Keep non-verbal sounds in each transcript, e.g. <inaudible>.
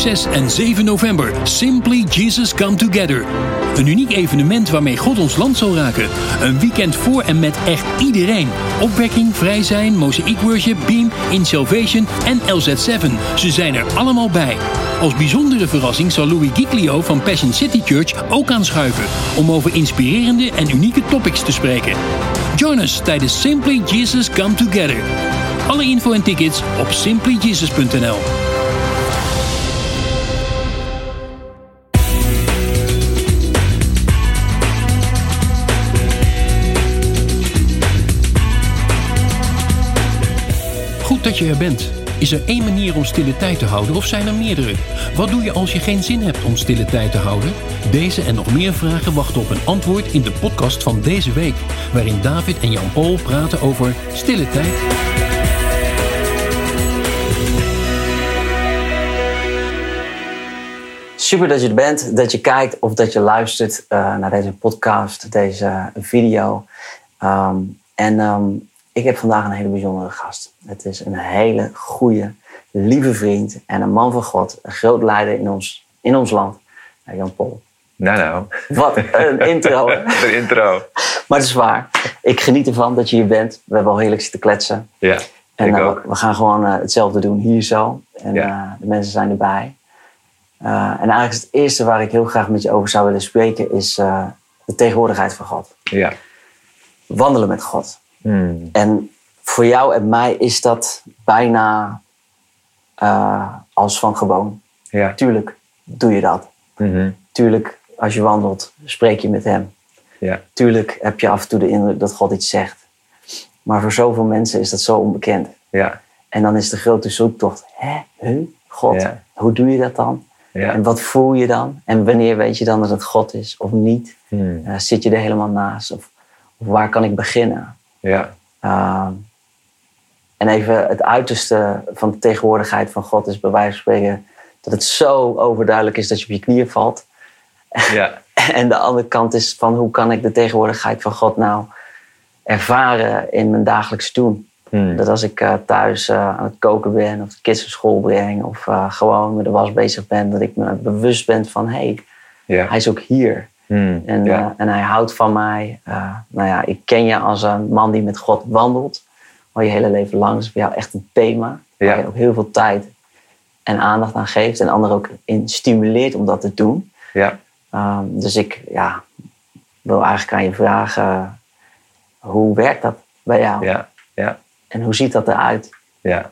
6 en 7 november. Simply Jesus Come Together. Een uniek evenement waarmee God ons land zal raken. Een weekend voor en met echt iedereen. Opwekking, vrij zijn, Mosaic Worship, Beam, In Salvation en LZ7. Ze zijn er allemaal bij. Als bijzondere verrassing zal Louis Giglio van Passion City Church ook aanschuiven. Om over inspirerende en unieke topics te spreken. Join us tijdens Simply Jesus Come Together. Alle info en tickets op simplyjesus.nl. dat je er bent. Is er één manier om stille tijd te houden of zijn er meerdere? Wat doe je als je geen zin hebt om stille tijd te houden? Deze en nog meer vragen wachten op een antwoord in de podcast van deze week, waarin David en Jan-Paul praten over stille tijd. Super dat je er bent, dat je kijkt of dat je luistert uh, naar deze podcast, deze video. Um, en um, ik heb vandaag een hele bijzondere gast. Het is een hele goede, lieve vriend en een man van God. Een groot leider in ons, in ons land. Jan Paul. Nou nou. Wat een <laughs> intro. een intro. Maar het is waar. Ik geniet ervan dat je hier bent. We hebben al heerlijk zitten kletsen. Ja, en ik uh, ook. we gaan gewoon uh, hetzelfde doen hier zo. En Ja. uh, de mensen zijn erbij. En eigenlijk is het eerste waar ik heel graag met je over zou willen spreken... is de tegenwoordigheid van God. Ja. Wandelen met God. Hmm. En voor jou en mij is dat bijna uh, als van gewoon. Ja. Tuurlijk doe je dat. Mhm. Tuurlijk, als je wandelt, spreek je met hem. Ja. Tuurlijk heb je af en toe de indruk dat God iets zegt. Maar voor zoveel mensen is dat zo onbekend. Ja. En dan is de grote zoektocht, hè, huh? God, Ja. hoe doe je dat dan? Ja. En wat voel je dan? En wanneer weet je dan dat het God is of niet? Hmm. Uh, zit je er helemaal naast? Of, of waar kan ik beginnen? Ja. Uh, en even het uiterste van de tegenwoordigheid van God is bij wijze van spreken dat het zo overduidelijk is dat je op je knieën valt. Ja. <laughs> En de andere kant is van hoe kan ik de tegenwoordigheid van God nou ervaren in mijn dagelijks doen. Hmm. Dat als ik uh, thuis uh, aan het koken ben of de kids naar school breng of uh, gewoon met de was bezig ben, dat ik me bewust ben van hé, hey, hij is ook hier. Hmm. En, Ja. uh, en hij houdt van mij. Uh, nou ja, ik ken je als een man die met God wandelt. Al je hele leven lang. Is voor jou echt een thema. Ja. Waar je ook heel veel tijd en aandacht aan geeft. En anderen ook in stimuleert om dat te doen. Ja. Um, dus ik ja, wil eigenlijk aan je vragen. Hoe werkt dat bij jou? Ja. Ja. En hoe ziet dat eruit? Ja.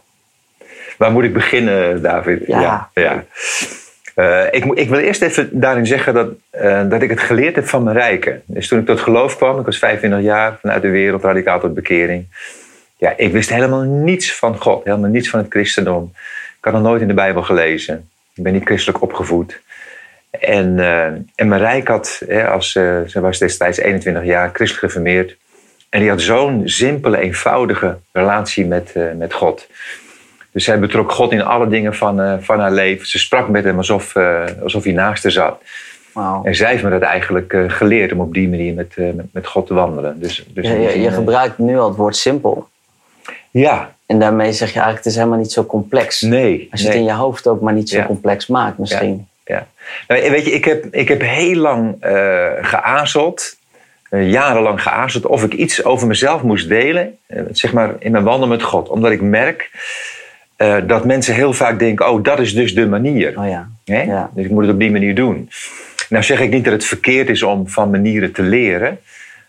Waar moet ik beginnen, David? Ja. ja. Uh, ik, ik wil eerst even daarin zeggen dat, uh, dat ik het geleerd heb van mijn rijken. Dus toen ik tot geloof kwam, ik was 25 jaar vanuit de wereld, radicaal tot bekering. Ja, ik wist helemaal niets van God, helemaal niets van het christendom. Ik had nog nooit in de Bijbel gelezen. Ik ben niet christelijk opgevoed. En, uh, en mijn rijk had, hè, als, ze was destijds 21 jaar, christelijk geformeerd. En die had zo'n simpele, eenvoudige relatie met, met God. Dus zij betrok God in alle dingen van, uh, van haar leven. Ze sprak met hem alsof, uh, alsof hij naast haar zat. Wow. En zij heeft me dat eigenlijk uh, geleerd om op die manier met, met, met, God te wandelen. Dus, dus je, je, je, gebruikt nu al het woord simpel. Ja. En daarmee zeg je eigenlijk, het is helemaal niet zo complex. Nee. Als je nee. het in je hoofd ook maar niet zo ja. complex maakt misschien. Ja. ja. Nou, weet je, ik heb, ik heb heel lang geazeld. jarenlang geazeld of ik iets over mezelf moest delen. zeg maar in mijn wandel met God. Omdat ik merk uh, dat mensen heel vaak denken: oh, dat is dus de manier. Oh ja. ja. Dus ik moet het op die manier doen. Nou zeg ik niet dat het verkeerd is om van manieren te leren.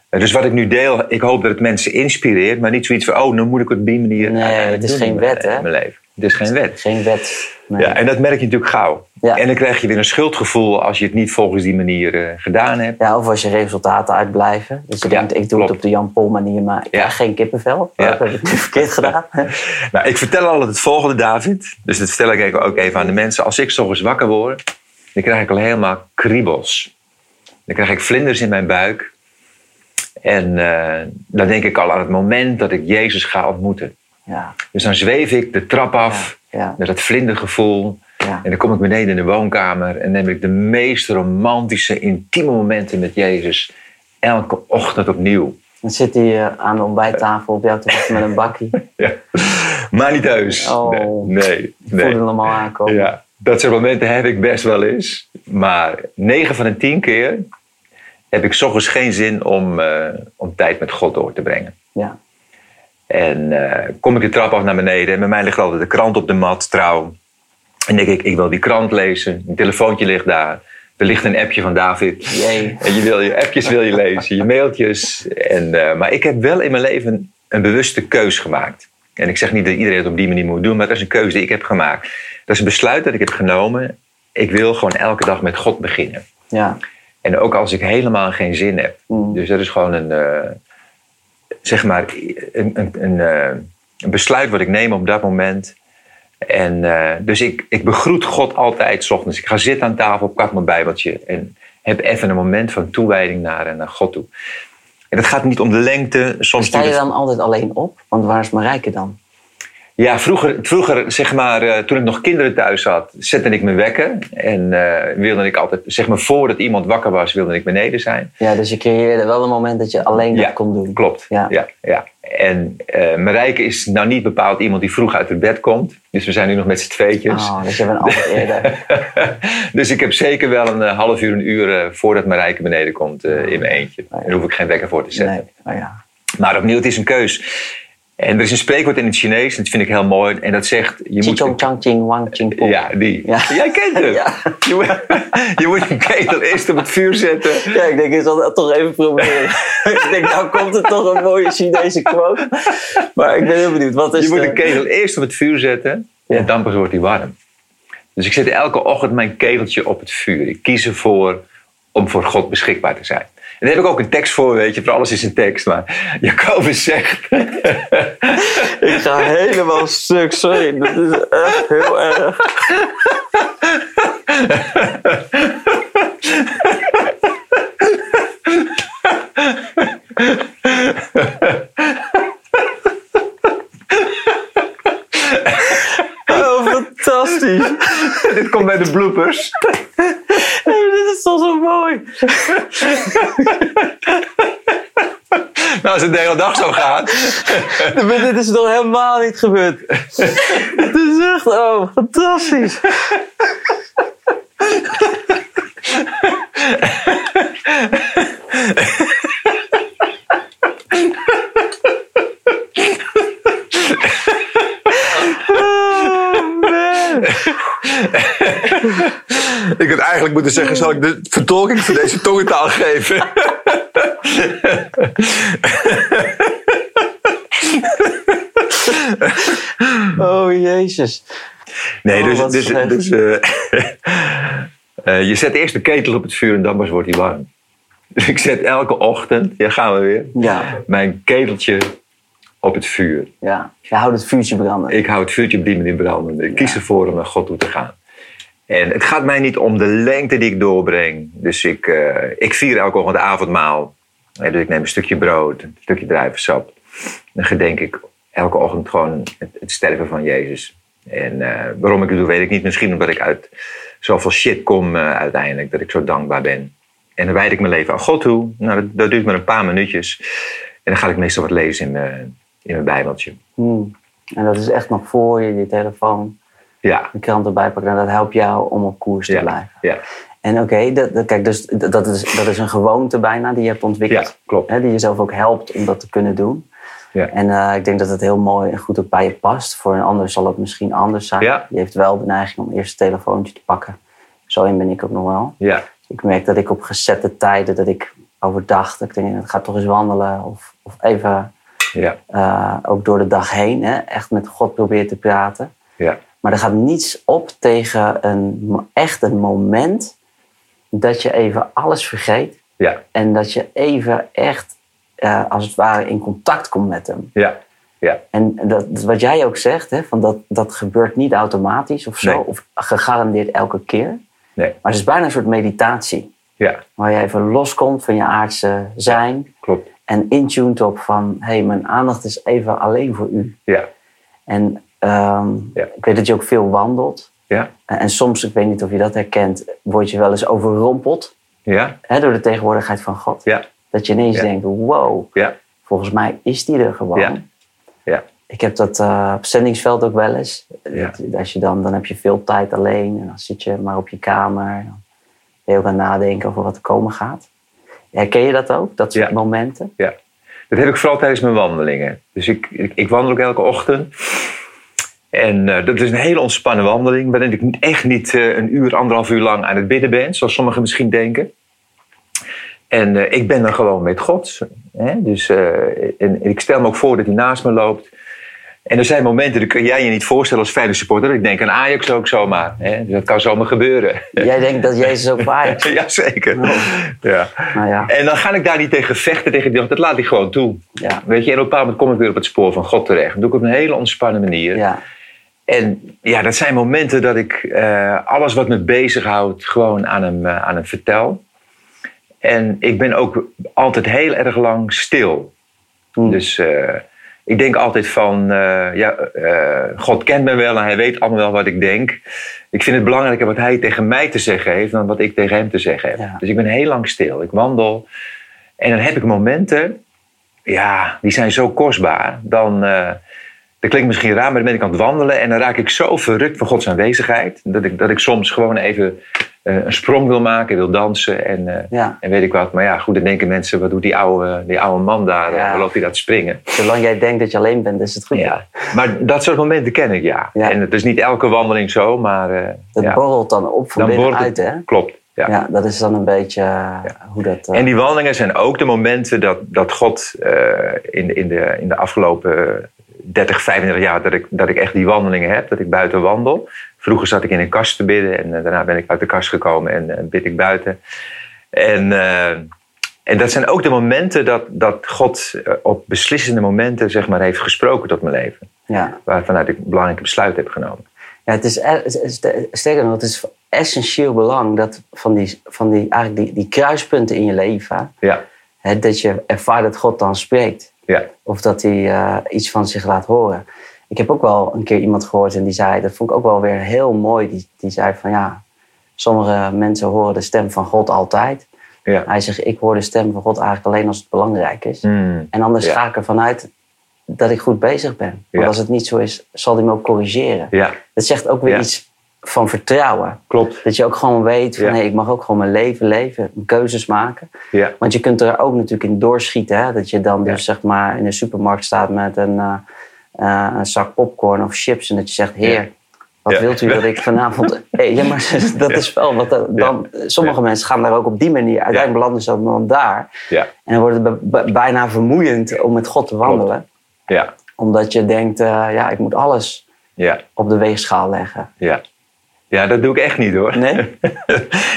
Uh, dus wat ik nu deel, ik hoop dat het mensen inspireert, maar niet zoiets van: oh, nu moet ik het op die manier. Nee, het is geen wet, hè? In mijn leven. Het is geen wet. Geen wet. Nee. Ja, en dat merk je natuurlijk gauw. Ja. En dan krijg je weer een schuldgevoel als je het niet volgens die manier uh, gedaan hebt. Ja, of als je resultaten uitblijven. Dus je ja, denkt, ik doe klopt. het op de Jan Pol manier, maar ik krijg geen kippenvel. Ja. Dat heb ik verkeerd <laughs> gedaan. nou, ik vertel altijd het volgende, David. Dus dat vertel ik ook even aan de mensen. Als ik s'ochtends wakker word, dan krijg ik al helemaal kriebels. Dan krijg ik vlinders in mijn buik. En uh, dan denk ik al aan het moment dat ik Jezus ga ontmoeten. Ja. Dus dan zweef ik de trap af Ja. Met dat vlindergevoel. Ja. En dan kom ik beneden in de woonkamer en neem ik de meest romantische, intieme momenten met Jezus. Elke ochtend opnieuw. Dan zit hij eh, aan de ontbijttafel op jou te wachten met een bakkie. <laughs> Ja. Maar niet thuis. Oh. Nee, nee. nee. Voelde hem al aankomen. Ja, dat soort momenten heb ik best wel eens. Maar 9 van de 10 keer heb ik 's ochtends geen zin om, eh, om tijd met God door te brengen. Ja. En eh, kom ik de trap af naar beneden en bij mij ligt altijd de krant op de mat, trouw. En denk ik, ik wil die krant lezen. Een telefoontje ligt daar. Er ligt een appje van David. Jee. En je, wil, je appjes wil je lezen, je mailtjes. En, eh, maar ik heb wel in mijn leven een bewuste keus gemaakt. En ik zeg niet dat iedereen het op die manier moet doen, maar dat is een keuze die ik heb gemaakt. Dat is een besluit dat ik heb genomen. Ik wil gewoon elke dag met God beginnen. Ja. En ook als ik helemaal geen zin heb. Mm. Dus dat is gewoon een, eh, zeg maar, een, een, een, eh, een besluit wat ik neem op dat moment. En eh, dus ik, ik begroet God altijd 's ochtends. Ik ga zitten aan tafel, pak mijn bijbeltje en heb even een moment van toewijding naar, naar God toe. En dat gaat niet om de lengte. Soms Sta je dan altijd alleen op? Want waar is Marijke dan? Ja, vroeger, vroeger zeg maar, eh, toen ik nog kinderen thuis had, zette ik me wekker. En eh, wilde ik altijd, zeg maar, voordat iemand wakker was, wilde ik beneden zijn. Ja, dus je creëerde wel een moment dat je alleen Ja, dat kon doen. Klopt. Ja. Ja. Ja, En eh Marijke is nou niet bepaald iemand die vroeg uit het bed komt. Dus we zijn nu nog met z'n tweetjes. Oh, dus je bent altijd eerder. dus ik heb zeker wel een half uur, een uur voordat Marijke beneden komt eh, in mijn eentje. ja. Daar hoef ik geen wekker voor te zetten. Nee, oh ja. Maar opnieuw, het is een keus. En er is een spreekwoord in het Chinees, dat vind ik heel mooi. En dat zegt, je moet... chang ching wang ching pong. Ja, die. Ja. <laughs> Jij kent het. Ja. Je, moet, je moet een ketel eerst op het vuur zetten. Ja, ik denk, ik zal dat toch even proberen. <laughs> ik denk, nou komt er toch een mooie Chinese quote. Maar ik ben heel benieuwd. Wat is Je moet de- een ketel eerst op het vuur zetten Ja. en dan pas wordt hij warm. Dus ik zet elke ochtend mijn keteltje op het vuur. Ik kies ervoor om voor God beschikbaar te zijn. En daar heb ik ook een tekst voor, weet je. Voor alles is een tekst. Maar <laughs> Jacobus zegt... <laughs> Ik ga helemaal stuk, sorry. Dat is echt heel erg. <laughs> Oh, fantastisch. Dit komt bij de bloopers. Zo mooi. <laughs> Nou, als het de hele dag zo gaat. <laughs> Maar dit is nog helemaal niet gebeurd. Het is echt, oh, fantastisch. <laughs> Oh, man. Ik had eigenlijk moeten zeggen, zal ik de vertolking van deze tongentaal geven? Oh, jezus. Nee, Oh, dus, dus, dus eh, je zet eerst de ketel op het vuur en dan pas wordt hij warm. Dus ik zet elke ochtend, ja gaan we weer, Ja, mijn keteltje op het vuur. ja. Je houdt het vuurtje branden. Ik hou het vuurtje op die manier branden. Ik kies ervoor om naar God toe te gaan. En het gaat mij niet om de lengte die ik doorbreng. Dus ik, eh, ik vier elke ochtend avondmaal. Eh, Dus ik neem een stukje brood, een stukje druivensap. Dan gedenk ik elke ochtend gewoon het, sterven van Jezus. En eh, waarom ik het doe, weet ik niet. Misschien omdat ik uit zoveel shit kom eh, uiteindelijk. Dat ik zo dankbaar ben. En dan wijd ik mijn leven aan God toe. Nou, dat, dat duurt maar een paar minuutjes. En dan ga ik meestal wat lezen in mijn, in mijn bijbeltje. Hmm. En dat is echt nog voor je, je telefoon, Ja, de krant erbij pakken. En dat helpt jou om op koers te ja, blijven. ja. En oké, dat, dat- kijk, dus dat is, dat is een gewoonte bijna die je hebt ontwikkeld. Ja, klopt. Hè, die jezelf ook helpt om dat te kunnen doen. Ja. En eh, ik denk dat het heel mooi en goed ook bij je past. Voor een ander zal het misschien anders zijn. Ja. Die heeft wel de neiging om eerst het telefoontje te pakken. Zo in ben ik ook nog wel. Ja, Ik merk dat ik op gezette tijden, dat ik overdag, dat ik denk, ik ga toch eens wandelen. Of, of even ja, eh, ook door de dag heen, hè, echt met God probeer te praten. ja, Maar er gaat niets op tegen een, echt een moment dat je even alles vergeet. ja, En dat je even echt, eh, als het ware, in contact komt met hem. ja, ja, En dat, wat jij ook zegt, hè, van dat, dat gebeurt niet automatisch of zo. Nee. Of gegarandeerd elke keer. nee, Maar het is bijna een soort meditatie. ja, Waar je even loskomt van je aardse zijn. klopt. En intuned op van, hé, hey, mijn aandacht is even alleen voor u. Ja, En Ehm, Ja. Ik weet dat je ook veel wandelt. Ja, En, en soms, ik weet niet of je dat herkent, word je wel eens overrompeld ja, hè, door de tegenwoordigheid van God. ja, Dat je ineens denkt, wow, ja, volgens mij is die er gewoon. Ik heb dat eh, op zendingsveld ook wel eens. Als je dan, dan heb je veel tijd alleen en dan zit je maar op je kamer. Dan ben je ook aan het nadenken over wat er komen gaat. Herken je dat ook, dat soort momenten? ja. Dat heb ik vooral tijdens mijn wandelingen. Dus ik, ik, ik wandel ook elke ochtend. En eh, dat is een hele ontspannen wandeling, waarin ik echt niet eh, een uur, anderhalf uur lang aan het bidden ben, zoals sommigen misschien denken. En eh, ik ben dan gewoon met God. Hè? Dus, en ik stel me ook voor dat hij naast me loopt. En er zijn momenten, dat kun jij je niet voorstellen als Feyenoord supporter. Ik denk aan Ajax ook zomaar. Hè? Dus dat kan zomaar gebeuren. Jij denkt dat Jezus ook waar is. <laughs> Jazeker. Ja. Nou ja, En dan ga ik daar niet tegen vechten, tegen die, dat laat ik gewoon toe. ja, Weet je, en op een bepaald moment kom ik weer op het spoor van God terecht. Dat doe ik op een hele ontspannen manier. ja, En ja, dat zijn momenten dat ik eh, alles wat me bezighoudt gewoon aan hem, eh, aan hem vertel. En ik ben ook altijd heel erg lang stil. Hmm. Dus eh, ik denk altijd van, ja, God kent me wel en hij weet allemaal wel wat ik denk. Ik vind het belangrijker wat hij tegen mij te zeggen heeft dan wat ik tegen hem te zeggen heb. Ja. Dus ik ben heel lang stil. Ik wandel en dan heb ik momenten, ja, die zijn zo kostbaar. Dan, dat klinkt misschien raar, maar dan ben ik aan het wandelen en dan raak ik zo verrukt van Gods aanwezigheid. Dat ik, dat ik soms gewoon even eh, een sprong wil maken, wil dansen en, eh, ja. en weet ik wat. Maar ja, goed, dan denken mensen, wat doet die oude, die oude man daar? Ja. Loopt hij daar te springen? Zolang jij denkt dat je alleen bent, is het goed. Ja. Maar dat soort momenten ken ik, ja. Ja. En het is niet elke wandeling zo, maar eh, Dat borrelt dan op van dan binnenuit, hè? klopt. Ja. Ja, dat is dan een beetje hoe dat... En die wandelingen zijn ook de momenten dat, dat God in, in, de, in de afgelopen 30, 35 jaar dat ik, dat ik echt die wandelingen heb, dat ik buiten wandel. Vroeger zat ik in een kast te bidden en eh, daarna ben ik uit de kast gekomen en eh, bid ik buiten. En, eh, en dat zijn ook de momenten dat, dat God op beslissende momenten zeg maar, heeft gesproken tot mijn leven. ja. Waarvanuit ik belangrijke besluiten heb genomen. Ja, het is, e- het is- sterker nog, het is essentieel belang dat van die, van die, eigenlijk die, die kruispunten in je leven, Ja, hè, dat je ervaart dat God dan spreekt. Ja, Of dat hij eh, iets van zich laat horen. Ik heb ook wel een keer iemand gehoord en die zei, dat vond ik ook wel weer heel mooi. Die, die zei van ja, sommige mensen horen de stem van God altijd. ja. Hij zegt, ik hoor de stem van God eigenlijk alleen als het belangrijk is. Mm, En anders Ja. ga ik ervan uit dat ik goed bezig ben. Want Ja. als het niet zo is, zal hij me ook corrigeren. ja, Dat zegt ook weer iets van vertrouwen. klopt. Dat je ook gewoon weet van Ja. hé, ik mag ook gewoon mijn leven leven, keuzes maken. Ja, Want je kunt er ook natuurlijk in doorschieten. Hè? Dat je dan Ja. dus zeg maar in de supermarkt staat met een, eh, eh, een zak popcorn of chips. En dat je zegt, heer, wat wilt u dat ik <laughs> vanavond... Hey, ja, maar <laughs> dat is wel wat... Dan, Sommige mensen gaan daar ook op die manier. Uiteindelijk belanden ze dan daar. ja, En dan wordt het bijna vermoeiend om met God te wandelen. ja, Omdat je denkt, eh, ja, ik moet alles ja. op de weegschaal leggen. Ja. Ja, dat doe ik echt niet hoor. Nee? <laughs>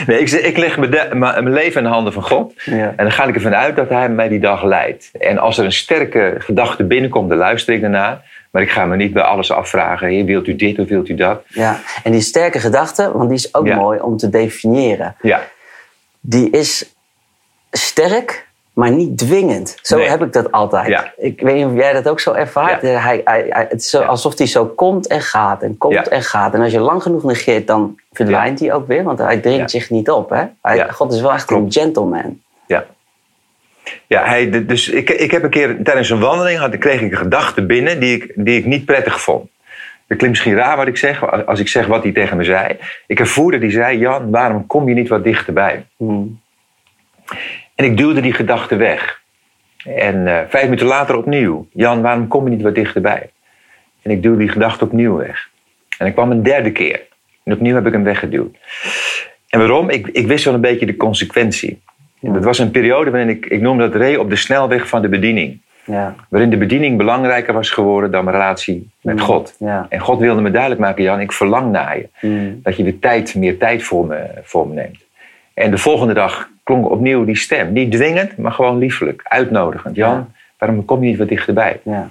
nee ik, ik leg mijn, leven in de handen van God. Ja. En dan ga ik ervan uit dat Hij mij die dag leidt. En als er een sterke gedachte binnenkomt, dan luister ik daarnaar. Maar ik ga me niet bij alles afvragen. Heer, wilt u dit of wilt u dat? Ja. En die sterke gedachte, want die is ook Ja. mooi om te definiëren. Ja, Die is sterk, maar niet dwingend. Zo Nee. heb ik dat altijd. Ja. Ik weet niet of jij dat ook zo ervaart. Ja. Hij, hij, hij- het is zo, Ja. alsof hij zo komt en gaat en komt en gaat. En als je lang genoeg negeert, dan verdwijnt hij ook weer. Want hij dringt zich niet op. Hè? God is wel echt Klopt. een gentleman. ja. Ja, hij, dus ik, ik heb een keer tijdens een wandeling had, kreeg ik een gedachte binnen die ik, die ik niet prettig vond. Dat klinkt misschien raar wat ik zeg, als- ik zeg wat hij tegen me zei. Ik ervoerde die zei, Jan, waarom kom je niet wat dichterbij? Hmm. En ik duwde die gedachte weg. En eh, vijf minuten later opnieuw. Jan, waarom kom je niet wat dichterbij? En ik duwde die gedachte opnieuw weg. En ik kwam een derde keer. En opnieuw heb ik hem weggeduwd. En waarom? Ik, ik wist wel een beetje de consequentie. En dat was een periode waarin ik, ik noemde dat ree op de snelweg van de bediening. Ja. Waarin de bediening belangrijker was geworden dan mijn relatie met Mm. God. Ja. En God wilde me duidelijk maken, Jan, ik verlang naar je. Hmm. Dat je weer tijd, meer tijd voor me, voor me neemt. En de volgende dag klonk opnieuw die stem. Niet dwingend, maar gewoon liefelijk, uitnodigend. Jan, Ja. waarom kom je niet wat dichterbij? Ja.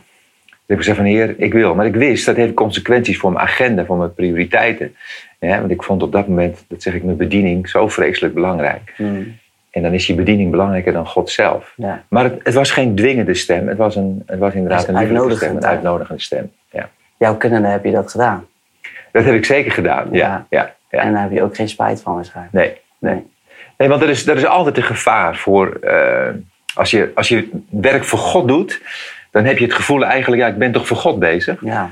Dus ik gezegd van heer, ik wil. Maar ik wist, dat heeft consequenties voor mijn agenda, voor mijn prioriteiten. Ja, want ik vond op dat moment, dat zeg ik, mijn bediening zo vreselijk belangrijk. Hmm. En dan is je bediening belangrijker dan God zelf. Ja. Maar het, het was geen dwingende stem. Het was, een, het was inderdaad een is lieflijke uitnodigend, stem, een uitnodigende stem. Ja. jouw kennende heb je dat gedaan. Dat heb ik zeker gedaan, ja. Ja. ja, ja. En daar heb je ook geen spijt van waarschijnlijk. Nee, nee. Nee, want er is, er is altijd een gevaar voor. eh, als, je, als je werk voor God doet, dan heb je het gevoel eigenlijk, ja, ik ben toch voor God bezig. Ja.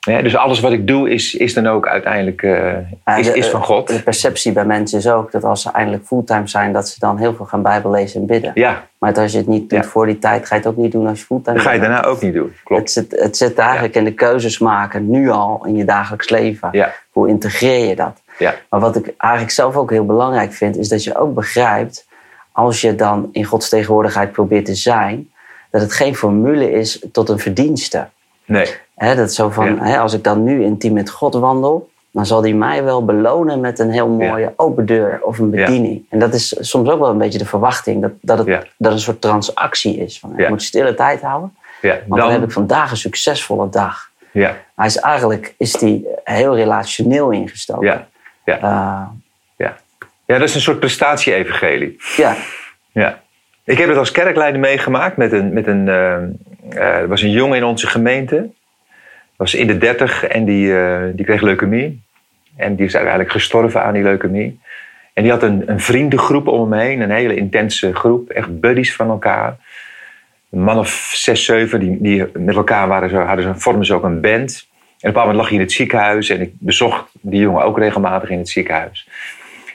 Ja, dus alles wat ik doe, is, is dan ook uiteindelijk eh, is, de- is van God. De perceptie bij mensen is ook dat als ze eindelijk fulltime zijn, dat ze dan heel veel gaan Bijbel lezen en bidden. Ja, Maar als je het niet doet Ja. voor die tijd, ga je het ook niet doen als je fulltime dat ga je bent. daarna ook niet doen. Het Klopt. zit, het zit eigenlijk in de keuzes maken, nu al in je dagelijks leven. Ja, Hoe integreer je dat? Ja, Maar wat ik eigenlijk zelf ook heel belangrijk vind, is dat je ook begrijpt, als je dan in Gods tegenwoordigheid probeert te zijn, dat het geen formule is tot een verdienste. nee, Hè, dat zo van, Ja. als ik dan nu intiem met God wandel, dan zal hij mij wel belonen met een heel mooie open deur of een Ja. bediening. En dat is soms ook wel een beetje de verwachting, dat, dat het dat het een soort transactie is. Van. Ik moet stille tijd houden, ja. want dan, heb ik vandaag een succesvolle dag. ja, Hij is eigenlijk is die heel relationeel ingestoken. ja, ja, Eh, ja. Ja, dat is een soort prestatie-evangelie. ja, Ja. Ik heb het als kerkleider meegemaakt met een, met een, eh, eh, er was een jongen in onze gemeente. Was in de dertig en die, eh, die kreeg leukemie. En die is uiteindelijk gestorven aan die leukemie. En die had een, een vriendengroep om hem heen, een hele intense groep, echt buddies van elkaar. Een man of zes, zeven, die, die met elkaar waren, zo, hadden ze, vormden ze ook een band. En op een moment lag hij in het ziekenhuis en ik bezocht die jongen ook regelmatig in het ziekenhuis.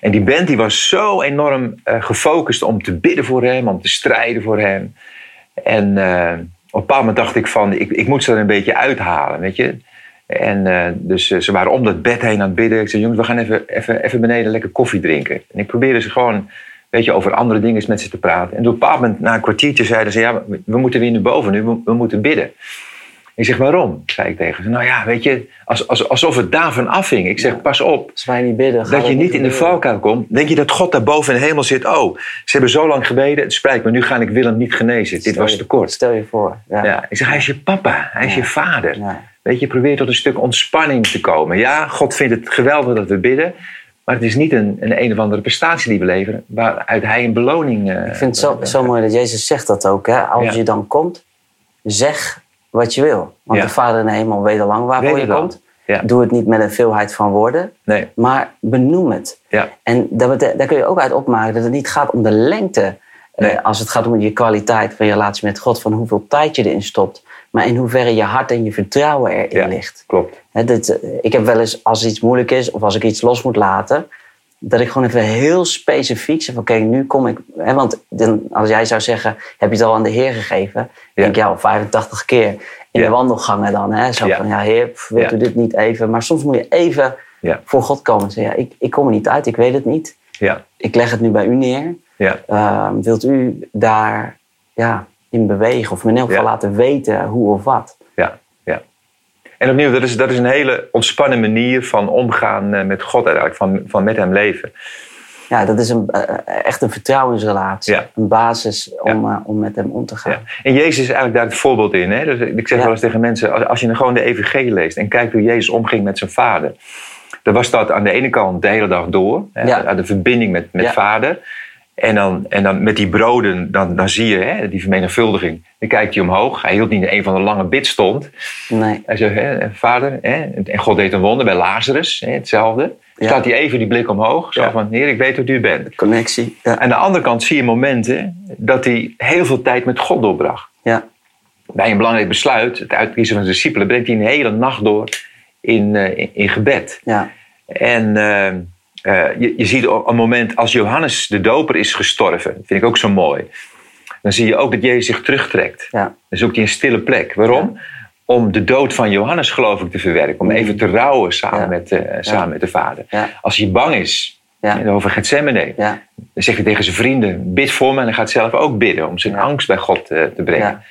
En die band die was zo enorm eh, gefocust om te bidden voor hem, om te strijden voor hem. En eh, op een bepaald moment dacht ik van, ik, ik moet ze er een beetje uithalen, weet je. En eh, dus ze waren om dat bed heen aan het bidden. Ik zei, jongens, we gaan even, even, even beneden lekker koffie drinken. En ik probeerde ze gewoon, weet je, over andere dingen met ze te praten. En op een bepaald moment, na een kwartiertje, zeiden ze, ja, we, moeten weer naar boven nu, we moeten bidden. Ik zeg, waarom? zei ik tegen ze. Nou ja, weet je, als, als, alsof het daarvan afhing. Ik zeg, pas op, niet bidden, dat je niet in de valkuil komt. Denk je dat God daar boven in de hemel zit? Oh, ze hebben zo lang gebeden. Het spijt me, nu ga ik Willem niet genezen. Dit was te kort. Stel je voor. Ja. Ja. Ik zeg, hij is je papa. Hij is je vader. Weet je, probeer tot een stuk ontspanning te komen. Ja, God vindt het geweldig dat we bidden. Maar het is niet een, een een of andere prestatie die we leveren. Waaruit hij een beloning... eh, Ik vind het zo, zo mooi dat Jezus zegt dat ook. Hè? Als Ja. je dan komt, zeg wat je wil. Want Ja. de Vader in de hemel weet al lang waarvoor Weet je komt. Ja. Doe het niet met een veelheid van woorden, Nee, maar benoem het. ja, En daar, kun je ook uit opmaken dat het niet gaat om de lengte. eh, als het gaat om je kwaliteit van je relatie met God, van hoeveel tijd je erin stopt. Maar in hoeverre je hart en je vertrouwen erin Ja. ligt. klopt. Dit, eh, ik heb wel eens, als iets moeilijk is of als ik iets los moet laten, dat ik gewoon even heel specifiek zeg: Oké, nu kom ik. Hè, want dan, als jij zou zeggen: Heb je het al aan de Heer gegeven? Ja. denk ik ja, al 85 keer in Ja. de wandelgangen dan. Hè, zo van: Ja, Heer, wilt u dit niet even? Maar soms moet je even voor God komen en zeggen: ja, ik, ik kom er niet uit, ik weet het niet. ja, Ik leg het nu bij u neer. ja. Ehm, wilt u daar ja, in bewegen of me in elk geval Ja. laten weten hoe of wat? En opnieuw, dat is, dat is een hele ontspannen manier van omgaan eh, met God eigenlijk, van, van met hem leven. Ja, dat is een, eh, echt een vertrouwensrelatie. Ja. Een basis om, eh, om met hem om te gaan. Ja. En Jezus is eigenlijk daar het voorbeeld in. Hè? Dus ik zeg wel eens tegen mensen, als, als je gewoon de evangelie leest en kijkt hoe Jezus omging met zijn vader. Dan was dat aan de ene kant de hele dag door, hè? Ja. de verbinding met, met vader. En dan, en dan met die broden, dan, dan zie je hè, die vermenigvuldiging. Dan kijkt hij omhoog. Hij hield niet in een van de lange bidstond. Nee. Hij zegt, hè, vader, hè, en God deed een wonder bij Lazarus, hè, hetzelfde. Ja. Staat hij even die blik omhoog, zo Ja. van, heer, ik weet wat u bent. Connectie. Ja. Aan de andere kant zie je momenten dat hij heel veel tijd met God doorbracht. ja. Bij een belangrijk besluit, het uitkiezen van zijn discipelen, brengt hij een hele nacht door in, eh, in, in gebed. ja. En eh, eh, je, je ziet op een moment als Johannes de Doper is gestorven, dat vind ik ook zo mooi. Dan zie je ook dat Jezus zich terugtrekt. ja. Dan zoekt hij een stille plek. Waarom? Om de dood van Johannes, geloof ik, te verwerken. Om even te rouwen samen, Ja. met, eh, samen met de vader. Als hij bang is, eh, over Gethsemane, Ja. dan zegt hij tegen zijn vrienden: bid voor me. En hij gaat zelf ook bidden om zijn angst bij God te brengen.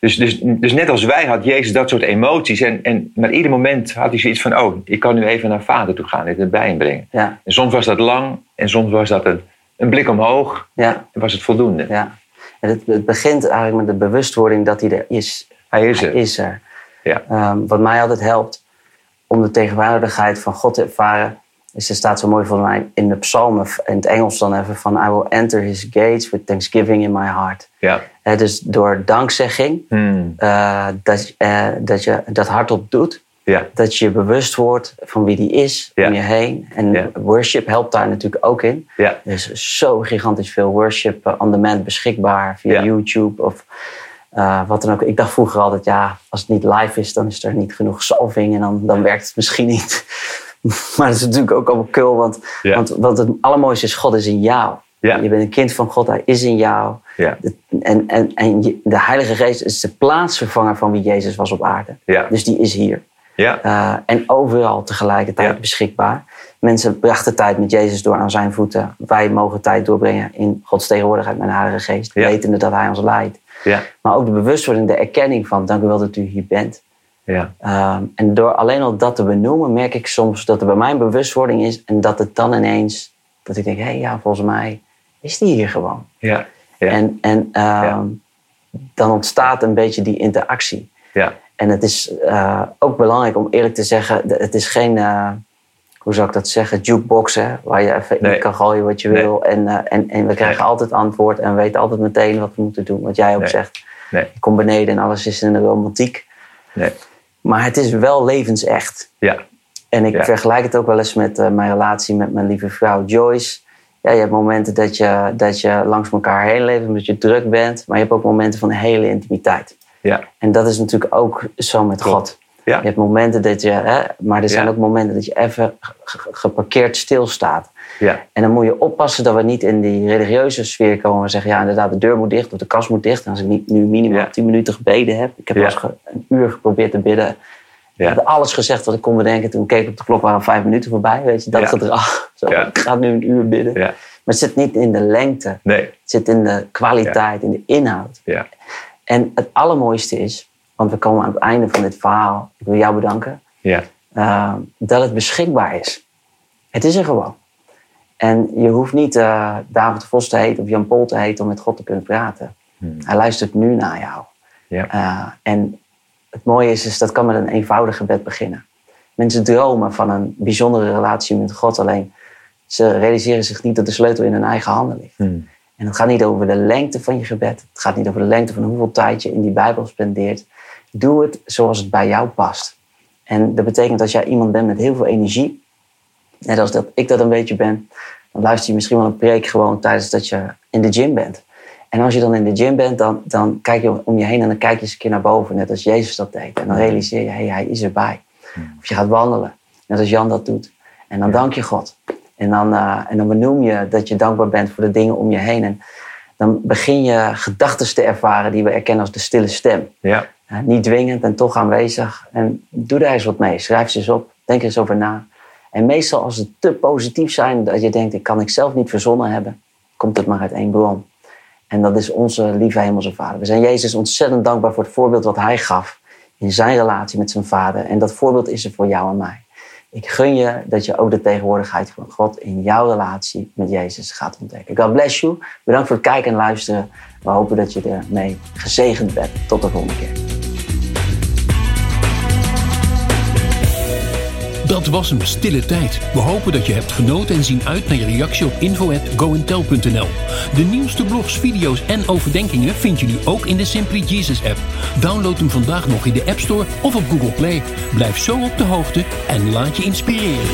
Dus, dus, dus net als wij had Jezus dat soort emoties. En, en maar ieder moment had hij zoiets van: oh, ik kan nu even naar vader toe gaan, dit erbij inbrengen. Ja. En soms was dat lang en soms was dat een, een blik omhoog. Ja. En was het voldoende. ja. En het, het begint eigenlijk met de bewustwording dat hij er is. Hij is Hij er. is er. Ja. Ehm, wat mij altijd helpt om de tegenwoordigheid van God te ervaren, is er staat zo mooi voor mij in de psalmen, in het Engels dan even van I will enter his gates with thanksgiving in my heart. Ja. Hè, dus door dankzegging, Hmm. eh, dat, eh, dat je dat hardop doet. Ja. Dat je bewust wordt van wie die is Ja. om je heen. En Ja. worship helpt daar natuurlijk ook in. Ja. Er is zo gigantisch veel worship eh, on demand beschikbaar via. YouTube of wat dan ook. Ik dacht vroeger altijd, ja, als het niet live is, dan is er niet genoeg salving en dan, dan werkt het misschien niet. <laughs> maar dat is natuurlijk ook allemaal kul, want, want, want het allermooiste is, God is in jou. Ja. Je bent een kind van God, hij is in jou. Ja. En, en, en de Heilige Geest is de plaatsvervanger van wie Jezus was op aarde. Ja. Dus die is hier. Ja. Eh, en overal tegelijkertijd Ja. beschikbaar. Mensen brachten tijd met Jezus door aan zijn voeten. Wij mogen tijd doorbrengen in Gods tegenwoordigheid met de Heilige Geest. Ja. Wetende dat hij ons leidt. Ja. Maar ook de bewustwording, de erkenning van dank u wel dat u hier bent. Ja. Ehm, en door alleen al dat te benoemen, merk ik soms dat er bij mij een bewustwording is. En dat het dan ineens, dat ik denk, hé hey, ja, volgens mij is die hier gewoon. Ja. Ja. En, en ehm, Ja. dan ontstaat een beetje die interactie. Ja. En het is eh, ook belangrijk om eerlijk te zeggen, het is geen, eh, hoe zou ik dat zeggen, jukebox, hè, waar je even Nee. in kan gooien wat je Nee. wil. En, eh, en, en we krijgen Nee. altijd antwoord en we weten altijd meteen wat we moeten doen. Wat jij ook zegt. Nee. Je komt beneden en alles is in de romantiek. Nee. Maar het is wel levensecht. Ja. En ik Ja. vergelijk het ook wel eens met mijn relatie met mijn lieve vrouw Joyce. Ja, je hebt momenten dat je, dat je langs elkaar heen leeft omdat je druk bent. Maar je hebt ook momenten van hele intimiteit. Ja. En dat is natuurlijk ook zo met Klopt. God. Ja. Je hebt momenten dat je, hè, maar er zijn Ja. ook momenten dat je even ge- ge- geparkeerd stilstaat. Ja. En dan moet je oppassen dat we niet in die religieuze sfeer komen. en zeggen, ja, inderdaad, de deur moet dicht of de kast moet dicht. En als ik niet, nu minimaal Ja. 10 minuten gebeden heb. Ik heb eens een uur geprobeerd te bidden. Ja. Ik alles gezegd wat ik kon bedenken. Toen keek ik op de klok, waren vijf minuten voorbij. Weet je, dat Ja. gedrag. <laughs> Zo, Ja. Ik ga nu een uur bidden. Maar het zit niet in de lengte. Nee. Het zit in de kwaliteit, in de inhoud. Ja. En het allermooiste is, want we komen aan het einde van dit verhaal. Ik wil jou bedanken. Ja. eh, dat het beschikbaar is. Het is er gewoon. En je hoeft niet eh, David Vos te heten of Jan Pol te heten om met God te kunnen praten. Hij luistert nu naar jou. Ja. Eh, en het mooie is, is, dat kan met een eenvoudig gebed beginnen. Mensen dromen van een bijzondere relatie met God, alleen ze realiseren zich niet dat de sleutel in hun eigen handen ligt. Hmm. En het gaat niet over de lengte van je gebed. Het gaat niet over de lengte van hoeveel tijd je in die Bijbel spendeert. Doe het zoals het bij jou past. En dat betekent dat jij iemand bent met heel veel energie. Net als dat ik dat een beetje ben. Dan luister je misschien wel een preek gewoon tijdens dat je in de gym bent. En als je dan in de gym bent, dan, dan kijk je om je heen en dan kijk je eens een keer naar boven. Net als Jezus dat deed. En dan realiseer je, hé, hij is erbij. Of je gaat wandelen, net als Jan dat doet. En dan dank je God. En dan, eh, en dan benoem je dat je dankbaar bent voor de dingen om je heen. En dan begin je gedachten te ervaren die we erkennen als de stille stem. Ja. Niet dwingend en toch aanwezig. En doe daar eens wat mee. Schrijf ze eens op. Denk er eens over na. En meestal als ze te positief zijn, dat je denkt, ik kan ik zelf niet verzonnen hebben, komt het maar uit één bron. En dat is onze lieve hemelse vader. We zijn Jezus ontzettend dankbaar voor het voorbeeld wat hij gaf in zijn relatie met zijn vader. En dat voorbeeld is er voor jou en mij. Ik gun je dat je ook de tegenwoordigheid van God in jouw relatie met Jezus gaat ontdekken. God bless you. Bedankt voor het kijken en luisteren. We hopen dat je ermee gezegend bent. Tot de volgende keer. Dat was een stille tijd. We hopen dat je hebt genoten en zien uit naar je reactie op info@goentel.nl. De nieuwste blogs, video's en overdenkingen vind je nu ook in de Simply Jesus app. Download hem vandaag nog in de App Store of op Google Play. Blijf zo op de hoogte en laat je inspireren.